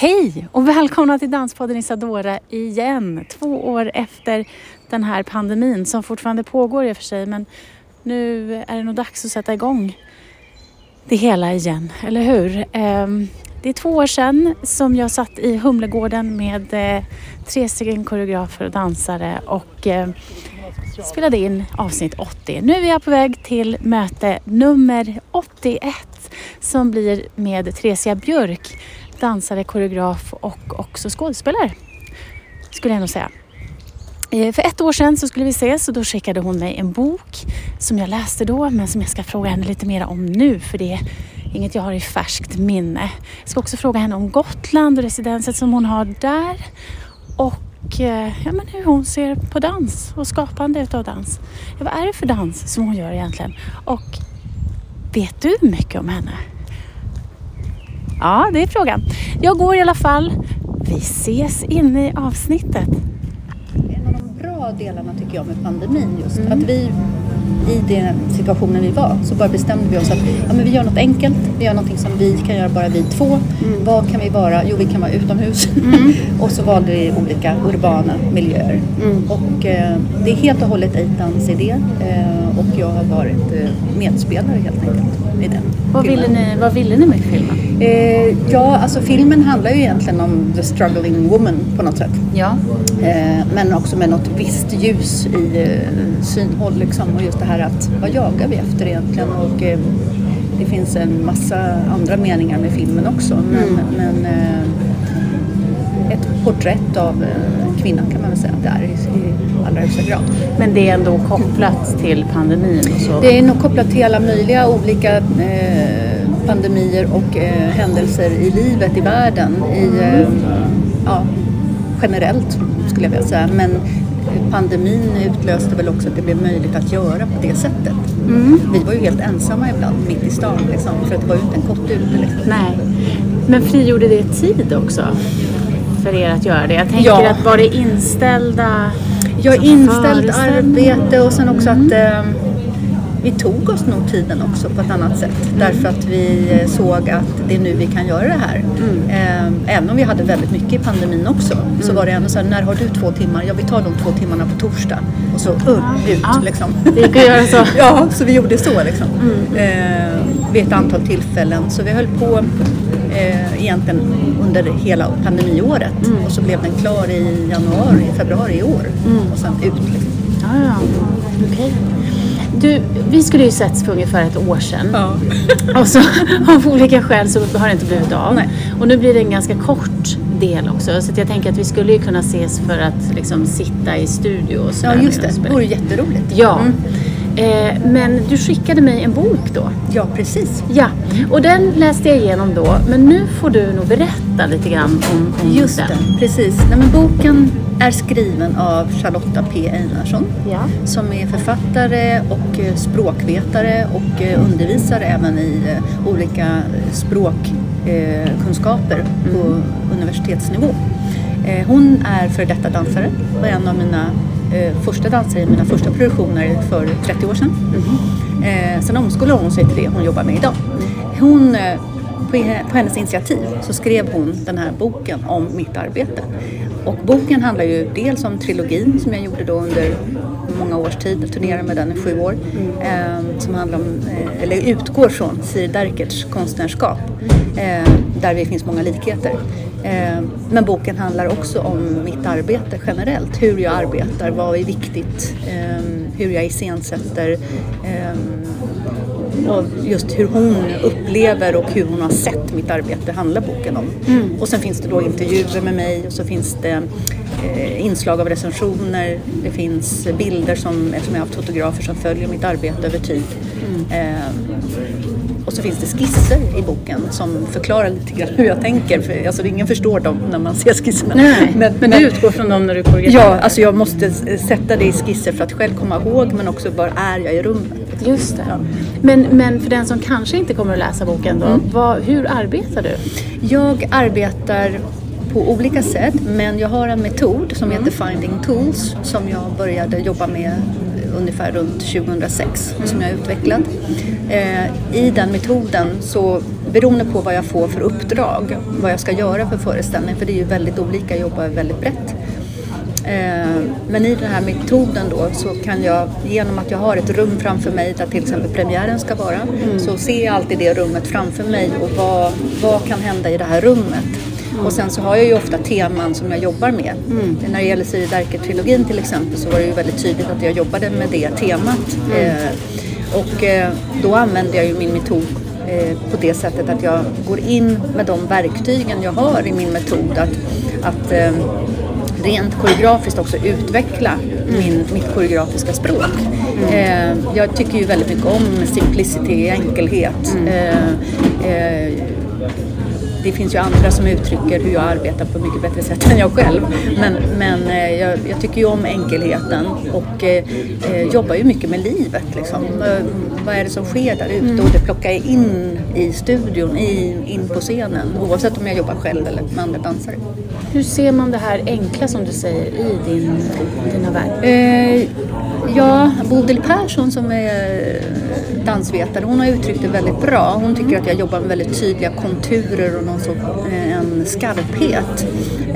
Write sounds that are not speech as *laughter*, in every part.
Hej och välkomna till Danspodden Isadora igen. Två år efter den här pandemin som fortfarande pågår i och för sig men nu är det nog dags att sätta igång det hela igen, eller hur? Ehm, det är två år sedan som jag satt i Humlegården med eh, tre stycken koreografer och dansare och eh, spelade in avsnitt 80. Nu är jag på väg till möte nummer 81 som blir med Theresia Björk dansare, koreograf och också skådespelare. Skulle jag nog säga. Eh, för ett år sedan så skulle vi ses och då skickade hon mig en bok som jag läste då men som jag ska fråga henne lite mer om nu för det är inget jag har i färskt minne. Jag ska också fråga henne om Gotland och residenset som hon har där och eh, ja, men hur hon ser på dans och skapande utav dans. Ja, vad är det för dans som hon gör egentligen? Och vet du mycket om henne? Ja, det är frågan. Jag går i alla fall. Vi ses inne i avsnittet. En av de bra delarna tycker jag med pandemin just mm. att vi i den situationen vi var så bara bestämde vi oss att ja, men vi gör något enkelt, vi gör någonting som vi kan göra bara vi två. Mm. Vad kan vi vara? Jo, vi kan vara utomhus. Mm. *laughs* och så valde vi olika urbana miljöer. Mm. Och eh, det är helt och hållet Eitans idé eh, och jag har varit eh, medspelare helt enkelt i den vad ville, ni, vad ville ni med filmen? Eh, ja, alltså filmen handlar ju egentligen om the struggling woman på något sätt. Ja. Eh, men också med något visst ljus i eh, synhåll liksom. Och just det här att vad jagar vi efter egentligen? Och, eh, det finns en massa andra meningar med filmen också. Men, mm. men eh, ett porträtt av eh, kvinnan kan man väl säga att det är i, i allra högsta grad. Men det är ändå kopplat till pandemin? Så. Det är nog kopplat till alla möjliga olika eh, pandemier och eh, händelser i livet i världen. I, eh, ja, generellt skulle jag vilja säga. Men pandemin utlöste väl också att det blev möjligt att göra på det sättet. Mm. Vi var ju helt ensamma ibland mitt i stan liksom, för att det var ju inte en kotte ute. Liksom. Nej. Men frigjorde det tid också? för er att göra det? Jag tänker ja. att var det inställda Ja, inställt arbete och sen också mm. att eh, vi tog oss nog tiden också på ett annat sätt. Därför att vi eh, såg att det är nu vi kan göra det här. Mm. Eh, även om vi hade väldigt mycket i pandemin också mm. så var det ändå så här, när har du två timmar? Ja, vi tar de två timmarna på torsdag. Och så uh, ut ja. liksom. *laughs* Det att göra så. *laughs* ja, så vi gjorde så liksom. Mm. Eh, vid ett antal tillfällen. Så vi höll på eh, egentligen under hela pandemiåret. Mm. Och så blev den klar i januari, februari i år. Mm. Och sen ut. Liksom. Ja, ja. Okay. Du, vi skulle ju setts för ungefär ett år sedan. Ja. *laughs* och så av olika skäl så har det inte blivit av. Nej. Och nu blir det en ganska kort del också. Så jag tänker att vi skulle ju kunna ses för att liksom sitta i studio och så Ja, just det. Det vore jätteroligt. Ja. Mm. Eh, men du skickade mig en bok då. Ja, precis. Ja, och den läste jag igenom då. Men nu får du nog berätta lite grann om, om Just den. det, precis. Nej, men boken är skriven av Charlotta P Einarsson ja. som är författare och eh, språkvetare och eh, undervisar även i olika språkkunskaper mm. på universitetsnivå. Hon är för detta dansare och en av mina första dansare i mina första produktioner för 30 år sedan. Mm. Eh, sen omskolade hon sig till det hon jobbar med idag. Hon, eh, på, på hennes initiativ så skrev hon den här boken om mitt arbete. Och boken handlar ju dels om trilogin som jag gjorde då under många års tid, jag turnerade med den i sju år, mm. eh, som handlar om, eh, eller utgår från Siri Derkerts konstnärskap, eh, där det finns många likheter. Eh, men boken handlar också om mitt arbete generellt, hur jag arbetar, vad är viktigt, eh, hur jag iscensätter eh, och just hur hon upplever och hur hon har sett mitt arbete handlar boken om. Mm. Och sen finns det då intervjuer med mig och så finns det inslag av recensioner, det finns bilder som, eftersom jag har haft fotografer som följer mitt arbete över tid. Mm. Och så finns det skisser i boken som förklarar lite grann hur jag tänker. För, alltså, ingen förstår dem när man ser skisserna. Nej, *laughs* men, men, du utgår från dem när du koreograferar? Ja, alltså jag måste sätta det i skisser för att själv komma ihåg men också var är jag i rummet. Just det. Ja. Men, men för den som kanske inte kommer att läsa boken då, mm. vad, hur arbetar du? Jag arbetar på olika sätt men jag har en metod som mm. heter Finding Tools som jag började jobba med ungefär runt 2006 mm. som jag utvecklat. Eh, I den metoden så beroende på vad jag får för uppdrag, vad jag ska göra för föreställning, för det är ju väldigt olika, jag jobbar väldigt brett. Eh, men i den här metoden då så kan jag genom att jag har ett rum framför mig där till exempel premiären ska vara mm. så ser jag alltid det rummet framför mig och vad, vad kan hända i det här rummet. Mm. Och sen så har jag ju ofta teman som jag jobbar med. Mm. När det gäller Siri Derker-trilogin till exempel så var det ju väldigt tydligt att jag jobbade med det temat. Mm. Eh, och eh, då använder jag ju min metod eh, på det sättet att jag går in med de verktygen jag har i min metod. Att, att eh, rent koreografiskt också utveckla min, mitt koreografiska språk. Mm. Eh, jag tycker ju väldigt mycket om simplicity, enkelhet. Det finns ju andra som uttrycker hur jag arbetar på mycket bättre sätt än jag själv. Men, men eh, jag, jag tycker ju om enkelheten och eh, eh, jobbar ju mycket med livet. Liksom. Eh, vad är det som sker där ute? Mm. Och det plockar jag in i studion, i, in på scenen. Oavsett om jag jobbar själv eller med andra dansare. Hur ser man det här enkla som du säger i din, dina verk? Eh, ja, Bodil Persson som är dansvetare, hon har uttryckt det väldigt bra. Hon tycker att jag jobbar med väldigt tydliga konturer och någon sorts, eh, en skarphet.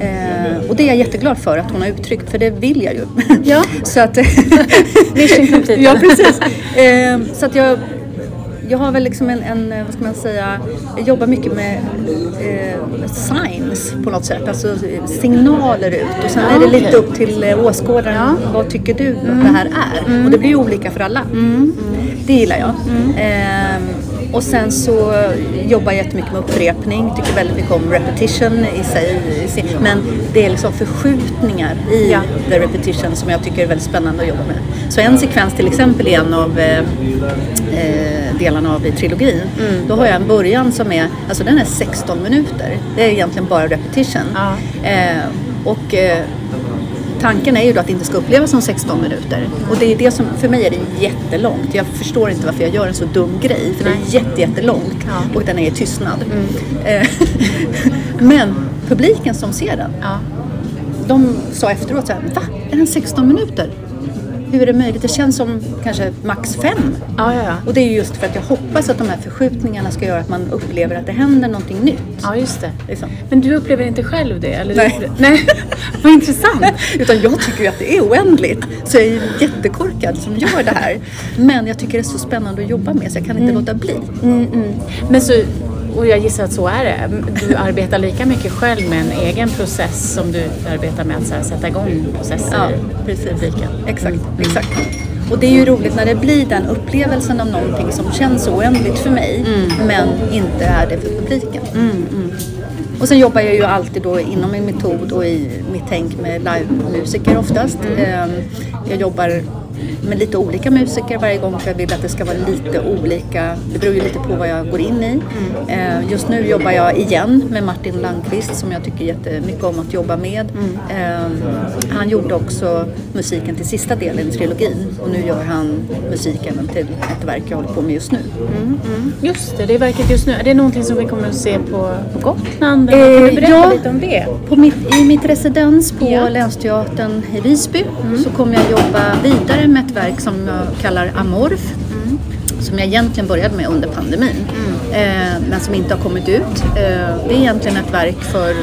Eh, och det är jag jätteglad för att hon har uttryckt, för det vill jag ju. Ja. *laughs* så att, *laughs* Ja, precis. Eh, så att jag jag har väl liksom en, en, vad ska man säga, jag jobbar mycket med eh, signs på något sätt, alltså signaler ut och sen är det lite upp till eh, åskådaren, ja. vad tycker du mm. att det här är? Mm. Och det blir ju olika för alla. Mm. Det gillar jag. Eh, och sen så jobbar jag jättemycket med upprepning, tycker väldigt mycket om repetition i sig. Men det är liksom förskjutningar i ja. the repetition som jag tycker är väldigt spännande att jobba med. Så en sekvens till exempel i en av eh, eh delarna av i trilogin, mm. då har jag en början som är, alltså den är 16 minuter. Det är egentligen bara repetition. Ja. Eh, och eh, tanken är ju då att det inte ska upplevas som 16 minuter. Och det är det som, för mig är det jättelångt. Jag förstår inte varför jag gör en så dum grej. För Nej. det är jätte, jättelångt ja. och den är i tystnad. Mm. Eh, *laughs* men publiken som ser den, ja. de sa efteråt så här, va? Är den 16 minuter? Hur är det möjligt? Det känns som kanske max fem. Ja, ja, ja. Och det är just för att jag hoppas att de här förskjutningarna ska göra att man upplever att det händer någonting nytt. Ja, just det. Liksom. Men du upplever inte själv det? Eller Nej. *laughs* Nej. Vad intressant. *laughs* Utan jag tycker ju att det är oändligt. Så jag är jättekorkad som gör det här. Men jag tycker det är så spännande att jobba med så jag kan inte mm. låta bli. Mm, mm. Men så och jag gissar att så är det. Du arbetar lika mycket själv med en egen process som du arbetar med att här, sätta igång processer ja, precis. i publiken. Exakt, mm. exakt. Och det är ju roligt när det blir den upplevelsen av någonting som känns oändligt för mig mm. men inte är det för publiken. Mm, mm. och sen jobbar jag ju alltid då inom min metod och i mitt tänk med livemusiker oftast. Mm. Ehm, jag jobbar med lite olika musiker varje gång för jag vill att det ska vara lite olika. Det beror ju lite på vad jag går in i. Mm. Just nu jobbar jag igen med Martin Landqvist som jag tycker jättemycket om att jobba med. Mm. Ehm, han gjorde också musiken till sista delen i trilogin och nu gör han musiken till ett verk jag håller på med just nu. Mm, mm. Just det, det är verket just nu. Är det någonting som vi kommer att se på, på Gotland? Eh, kan du berätta ja, lite om det? På mitt, I mitt residens på ja. Länsteatern i Visby mm. så kommer jag jobba vidare med ett verk som jag kallar Amorf. Mm. Som jag egentligen började med under pandemin. Mm. Eh, men som inte har kommit ut. Eh, det är egentligen ett verk för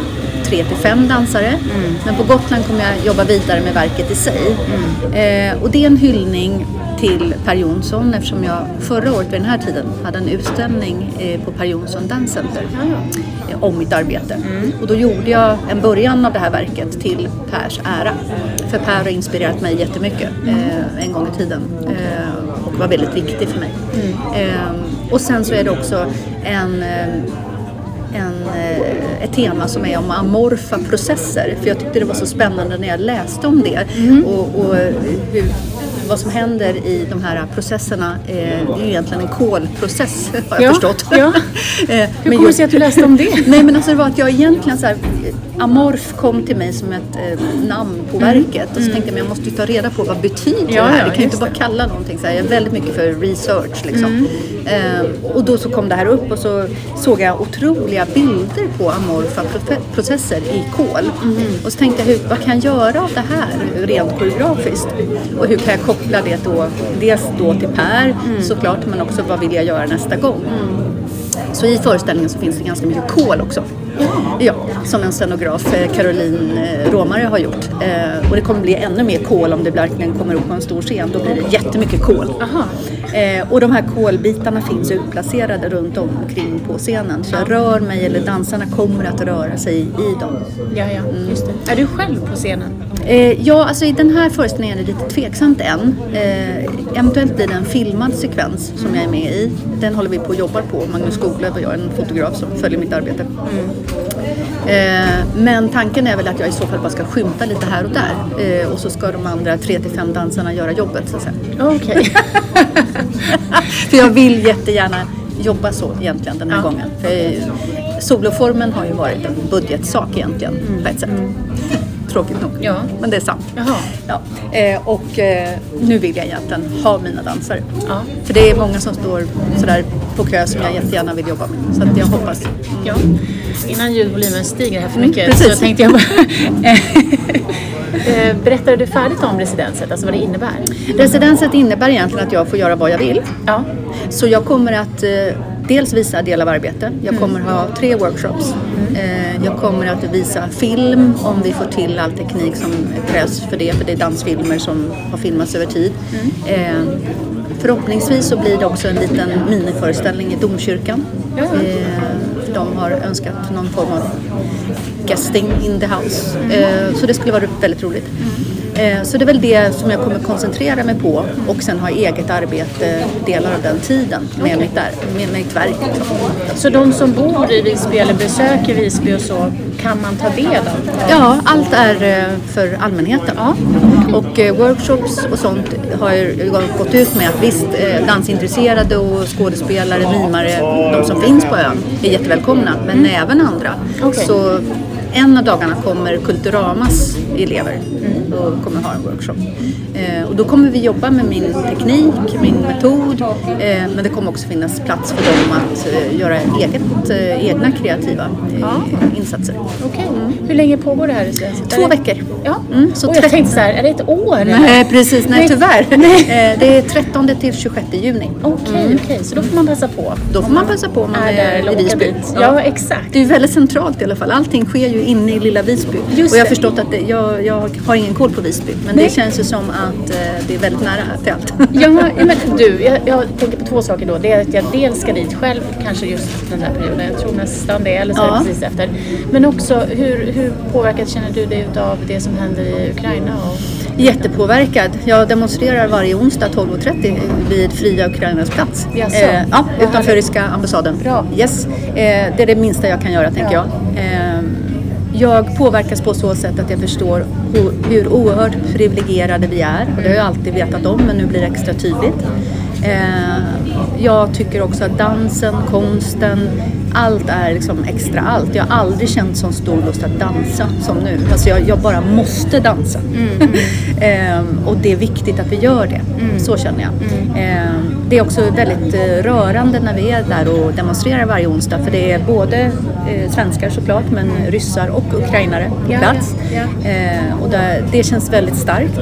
tre till fem dansare. Mm. Men på Gotland kommer jag jobba vidare med verket i sig. Mm. Eh, och det är en hyllning till Per Jonsson eftersom jag förra året vid den här tiden hade en utställning eh, på Per Jonsson Dance Center om mitt arbete. Mm. Och då gjorde jag en början av det här verket till Pers ära. För Per har inspirerat mig jättemycket eh, en gång i tiden och var väldigt viktig för mig. Mm. och sen så är det också en en, ett tema som är om amorfa processer. För jag tyckte det var så spännande när jag läste om det. Mm. Och, och hur vad som händer i de här processerna eh, det är ju egentligen en kolprocess *laughs* har jag Ja, förstått. ja. *laughs* Eh, Hur kommer det sig att du läste om det? *laughs* Nej men alltså det var att jag egentligen så här, Amorf kom till mig som ett eh, namn på verket och så tänkte jag men jag måste ju ta reda på vad betyder Mm. Ja, det här? det kan ju inte bara kalla någonting så här. Jag är väldigt mycket för research liksom. Mm. Eh, och då så kom det här upp och så såg jag otroliga bilder på amorfa processer i kol. Mm. Och så tänkte jag hur, vad kan jag göra av det här rent koreografiskt? Och hur kan jag koppla det då, dels då till Per Mm. såklart men också vad vill jag göra nästa gång? Så i föreställningen så finns det ganska mycket kol också. Ja, som en scenograf, eh, Caroline eh, Romare, har gjort. Eh, och det kommer bli ännu mer kol om det verkligen kommer upp på en stor scen. Då blir det jättemycket kol. Aha. Eh, och de här kolbitarna finns utplacerade runt omkring på scenen. Så jag rör mig, eller dansarna kommer att röra sig i dem. Ja, ja, just det. Är du själv på scenen? Eh, ja, alltså i den här föreställningen är det lite tveksamt än. Eh, eventuellt blir det en filmad sekvens som jag är med i. Den håller vi på att jobba på. Magnus Skoglöf och jag, en fotograf som följer mitt arbete. Eh, men tanken är väl att jag i så fall bara ska skymta lite här och där. Eh, och så ska de andra tre till fem dansarna göra jobbet så att säga. Okej. *laughs* För jag vill jättegärna jobba så egentligen den här Ja. gången. För soloformen har ju varit en budgetsak egentligen på ett sätt. Tråkigt nog. Ja. Men det är sant. Jaha. Ja. Eh, och eh, nu vill jag egentligen ha mina dansare. Ja. För det är många som står sådär på kö som jag jättegärna vill jobba med. Så att jag hoppas. Ja. Innan ljudvolymen stiger här för Mm, mycket precis. så tänkte jag bara... *laughs* Eh, Berättade du färdigt om residenset, alltså vad det innebär? Residenset innebär egentligen att jag får göra vad jag vill. Ja. Så jag kommer att eh, dels visa del av arbete. Jag kommer ha tre workshops. Eh, jag kommer att visa film om vi får till all teknik som krävs för det. För det är dansfilmer som har filmats över tid. Eh, förhoppningsvis så blir det också en liten miniföreställning i domkyrkan. Ja. De har önskat någon form av guesting in the house. Eh, så det skulle vara väldigt roligt. Eh, Så det är väl det som jag kommer koncentrera mig på och sen ha eget arbete delar av den tiden med, mitt, där, med mitt verk. Liksom. Så de som bor i Visby eller besöker Visby och så, kan man ta del av? Ja, allt är eh, för allmänheten. Och eh, workshops och sånt har jag gått ut med att visst, dansintresserade och skådespelare, mimare, de som finns på ön är jättevälkomna, men även andra. Okej. Så en av dagarna kommer Kulturamas elever. Mm och kommer ha en workshop. Eh, och då kommer vi jobba med min teknik, min metod, eh, men det kommer också finnas plats för dem att eh, göra eget, egna kreativa Ja. insatser. Okej. Hur länge pågår det här residenset? Två veckor. Ja. Mm, så och jag tre- tänkte så här, är det ett år? eller? Nej precis, nej, Nej. tyvärr. *laughs* Det är 13 till 26 juni. Okej, okej, så då får man passa på. Då får man passa på om man är där är i Visby. dit. Ja, exakt. Det är väldigt centralt i alla fall. Allting sker ju inne i lilla Visby. Just och jag har förstått att det, jag, jag har ingen koll på Visby. Men Nej. det känns ju som att eh, det är väldigt nära till allt. Ja, *laughs* men du, jag, jag tänker på två saker då. Det är att jag dels ska dit själv, kanske just den här perioden. Jag tror nästan det, eller så Ja. precis efter. Men också, hur, hur påverkat känner du dig utav det som händer i Ukraina? Och... Jättepåverkad. Jag demonstrerar varje onsdag 12.30 vid Fria Ukrainas plats. Eh, ja, utanför ryska ambassaden. Bra. Yes. Eh, det är det minsta jag kan göra tänker jag. Eh, jag påverkas på så sätt att jag förstår hur, oerhört privilegierade vi är. Och det har jag alltid vetat om men nu blir det extra tydligt. Eh, jag tycker också att dansen, konsten, allt är liksom extra allt. Jag har aldrig känt sån stor lust att dansa som nu. Alltså jag, jag bara måste dansa. *laughs* Ehm, och det är viktigt att vi gör det. Så känner jag. Ehm, det är också väldigt eh, rörande när vi är där och demonstrerar varje onsdag. För det är både eh, svenskar såklart, men ryssar och ukrainare på Ja, plats. ja, ja. Ehm, och där, det känns väldigt starkt.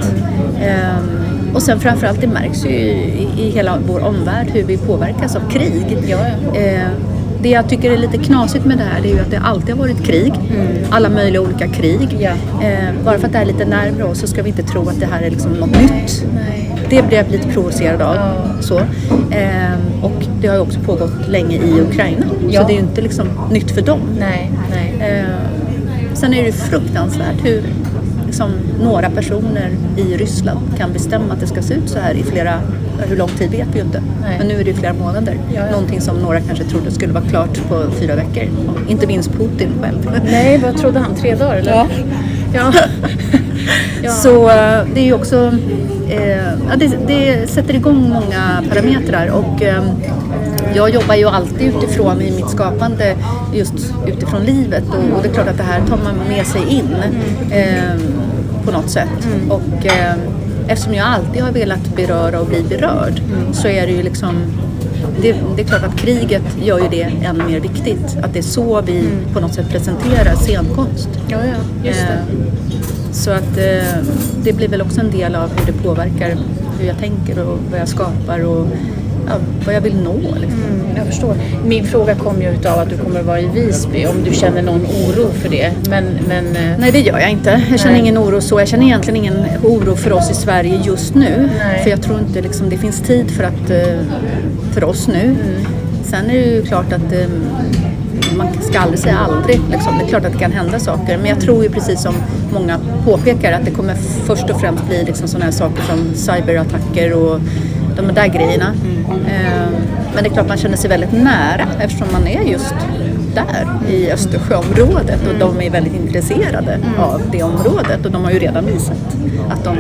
Ehm, och sen framförallt, det märks ju i, i hela vår omvärld hur vi påverkas av krig. Ja, ja. Ehm, det jag tycker är lite knasigt med det här det är ju att det alltid har varit krig. Alla möjliga olika krig. Ja. Eh, bara för att det är lite närmare oss så ska vi inte tro att det här är liksom något nytt. Nej. Det blir jag lite provocerad av. Ja. Så. Eh, och det har ju också pågått länge i Ukraina. Ja. Så det är ju inte liksom nytt för dem. Nej, nej. Eh, sen är det ju fruktansvärt hur liksom, några personer i Ryssland kan bestämma att det ska se ut så här i flera, hur lång tid vet vi ju inte. Nej. Men nu är det flera månader. Ja, ja. Någonting som några kanske trodde skulle vara klart på fyra veckor. Inte minst Putin själv. *laughs* Nej, vad trodde han? Tre dagar eller? Ja. Ja. *laughs* ja. Så eh, det är ju också eh, det, det sätter igång många parametrar och eh, jag jobbar ju alltid utifrån i mitt skapande just utifrån livet och, och det är klart att det här tar man med sig in eh, på något sätt. Och eh, eftersom jag alltid har velat beröra och bli berörd så är det ju liksom det, det, är klart att kriget gör ju det än mer viktigt. Att det är så vi på något sätt presenterar scenkonst. Ja, ja. Eh, så att eh, det blir väl också en del av hur det påverkar hur jag tänker och vad jag skapar och ja, vad jag vill nå. Liksom. Mm, jag förstår. Min fråga kom ju utav att du kommer att vara i Visby, om du känner någon oro för det. Men, men, eh, Nej, det gör jag inte. Jag känner Nej. ingen oro så. Jag känner egentligen ingen oro för oss i Sverige just nu. Nej. För jag tror inte liksom, det finns tid för, att, eh, för oss nu. Mm. Sen är det ju klart att eh, man ska aldrig säga aldrig. Liksom. Det är klart att det kan hända saker. Men jag tror ju precis som många påpekar att det kommer först och främst bli liksom sådana här saker som cyberattacker och de där grejerna. Eh, Men det är klart man känner sig väldigt nära eftersom man är just där i Östersjöområdet och de är väldigt intresserade av det området och de har ju redan visat att de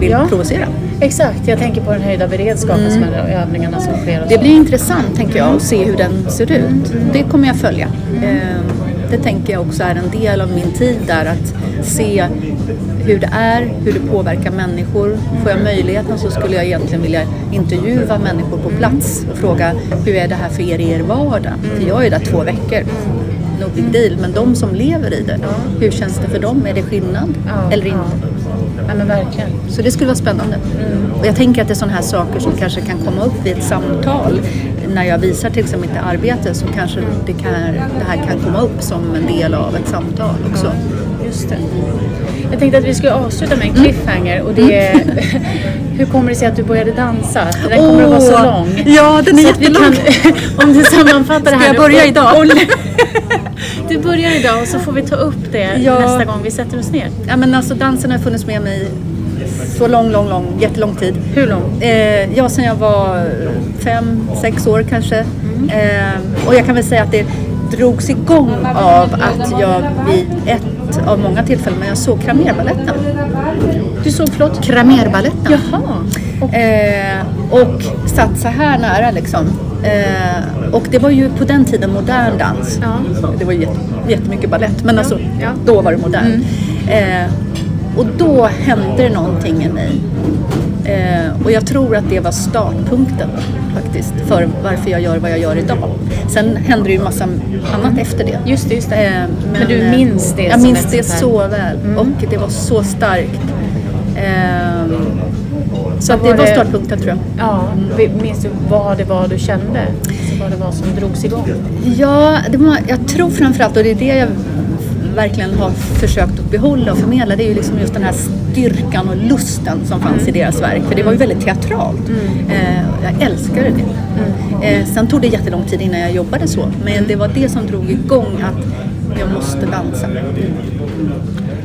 vill Ja. provocera. exakt, jag tänker på den höjda beredskapen som är övningarna som sker. Det blir intressant tänker jag att se hur den ser ut. Det kommer jag följa. Eh, Det tänker jag också är en del av min tid där att se hur det är, hur det påverkar människor. Får jag möjligheten så skulle jag egentligen vilja intervjua människor på plats och fråga hur är det här för er i er vardag? För jag är där två veckor. No big deal. Men de som lever i det, hur känns det för dem? Är det skillnad eller inte? Ja, men verkligen. Så det skulle vara spännande. Och jag tänker att det är sådana här saker som kanske kan komma upp vid ett samtal. När jag visar till exempel mitt arbete så kanske det, kan, det här kan komma upp som en del av ett samtal också. Just det. Jag tänkte att vi skulle avsluta med en cliffhanger och det är *laughs* hur kommer det sig att du började dansa? Den kommer att vara så lång. Ja, den är Så jättelång. kan, *laughs* om du sammanfattar det Ska här. jag börja idag? *laughs* Du börjar idag och så får vi ta upp det Ja. nästa gång vi sätter oss ner. Ja, men alltså, dansen har funnits med mig så lång, lång, lång, jättelång tid. Hur lång? Eh, ja, sen jag var fem, sex år kanske. Eh, och jag kan väl säga att det drogs igång av att jag vid ett av många tillfällen när jag såg Cramérbaletten. Du såg, förlåt? Cramérbaletten. Jaha. Eh, och satt så här nära liksom. Eh, och det var ju på den tiden modern dans. Ja. Det var ju jätte, jättemycket ballett men alltså Ja. då var det modern. Eh, och då hände det någonting i mig. Eh, och jag tror att det var startpunkten faktiskt för varför jag gör vad jag gör idag. Sen hände det ju massa annat efter det. Just det, just det. Eh, Men du eh, minns det Jag minns det så väl Mm. och det var så starkt. Eh, så var det var startpunkten tror jag. Ja, minns du vad det var du kände? Alltså vad det var som drogs igång? Ja, det var, jag tror framförallt, och det är det jag verkligen har försökt att behålla och förmedla, det är ju liksom just den här styrkan och lusten som fanns i deras verk. För det var ju väldigt teatralt. Eh, jag älskade det. Eh, sen tog det jättelång tid innan jag jobbade så, men det var det som drog igång att jag måste dansa.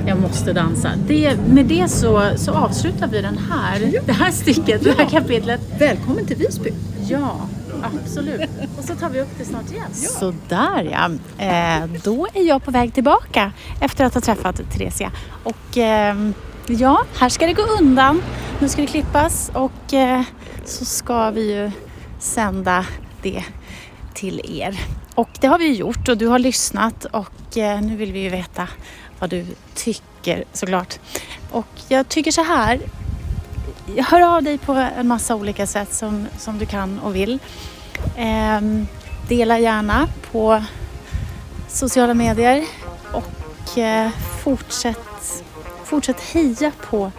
Jag måste dansa. Det, med det så, så avslutar vi den här, det här stycket, det här kapitlet. Välkommen till Visby! Ja, absolut. Och så tar vi upp det snart igen. Så där ja. Eh, då är jag på väg tillbaka efter att ha träffat Theresia. Och eh, ja, här ska det gå undan. Nu ska det klippas och eh, så ska vi ju sända det till er. Och det har vi gjort och du har lyssnat och eh, nu vill vi ju veta vad du tycker såklart. Och jag tycker så här, hör av dig på en massa olika sätt som, som du kan och vill. Ehm, dela gärna på sociala medier och eh, fortsätt, fortsätt heja på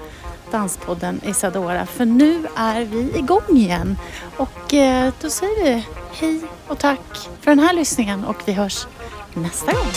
Danspodden Isadora för nu är vi igång igen. Och eh, då säger vi hej och tack för den här lyssningen och vi hörs nästa gång.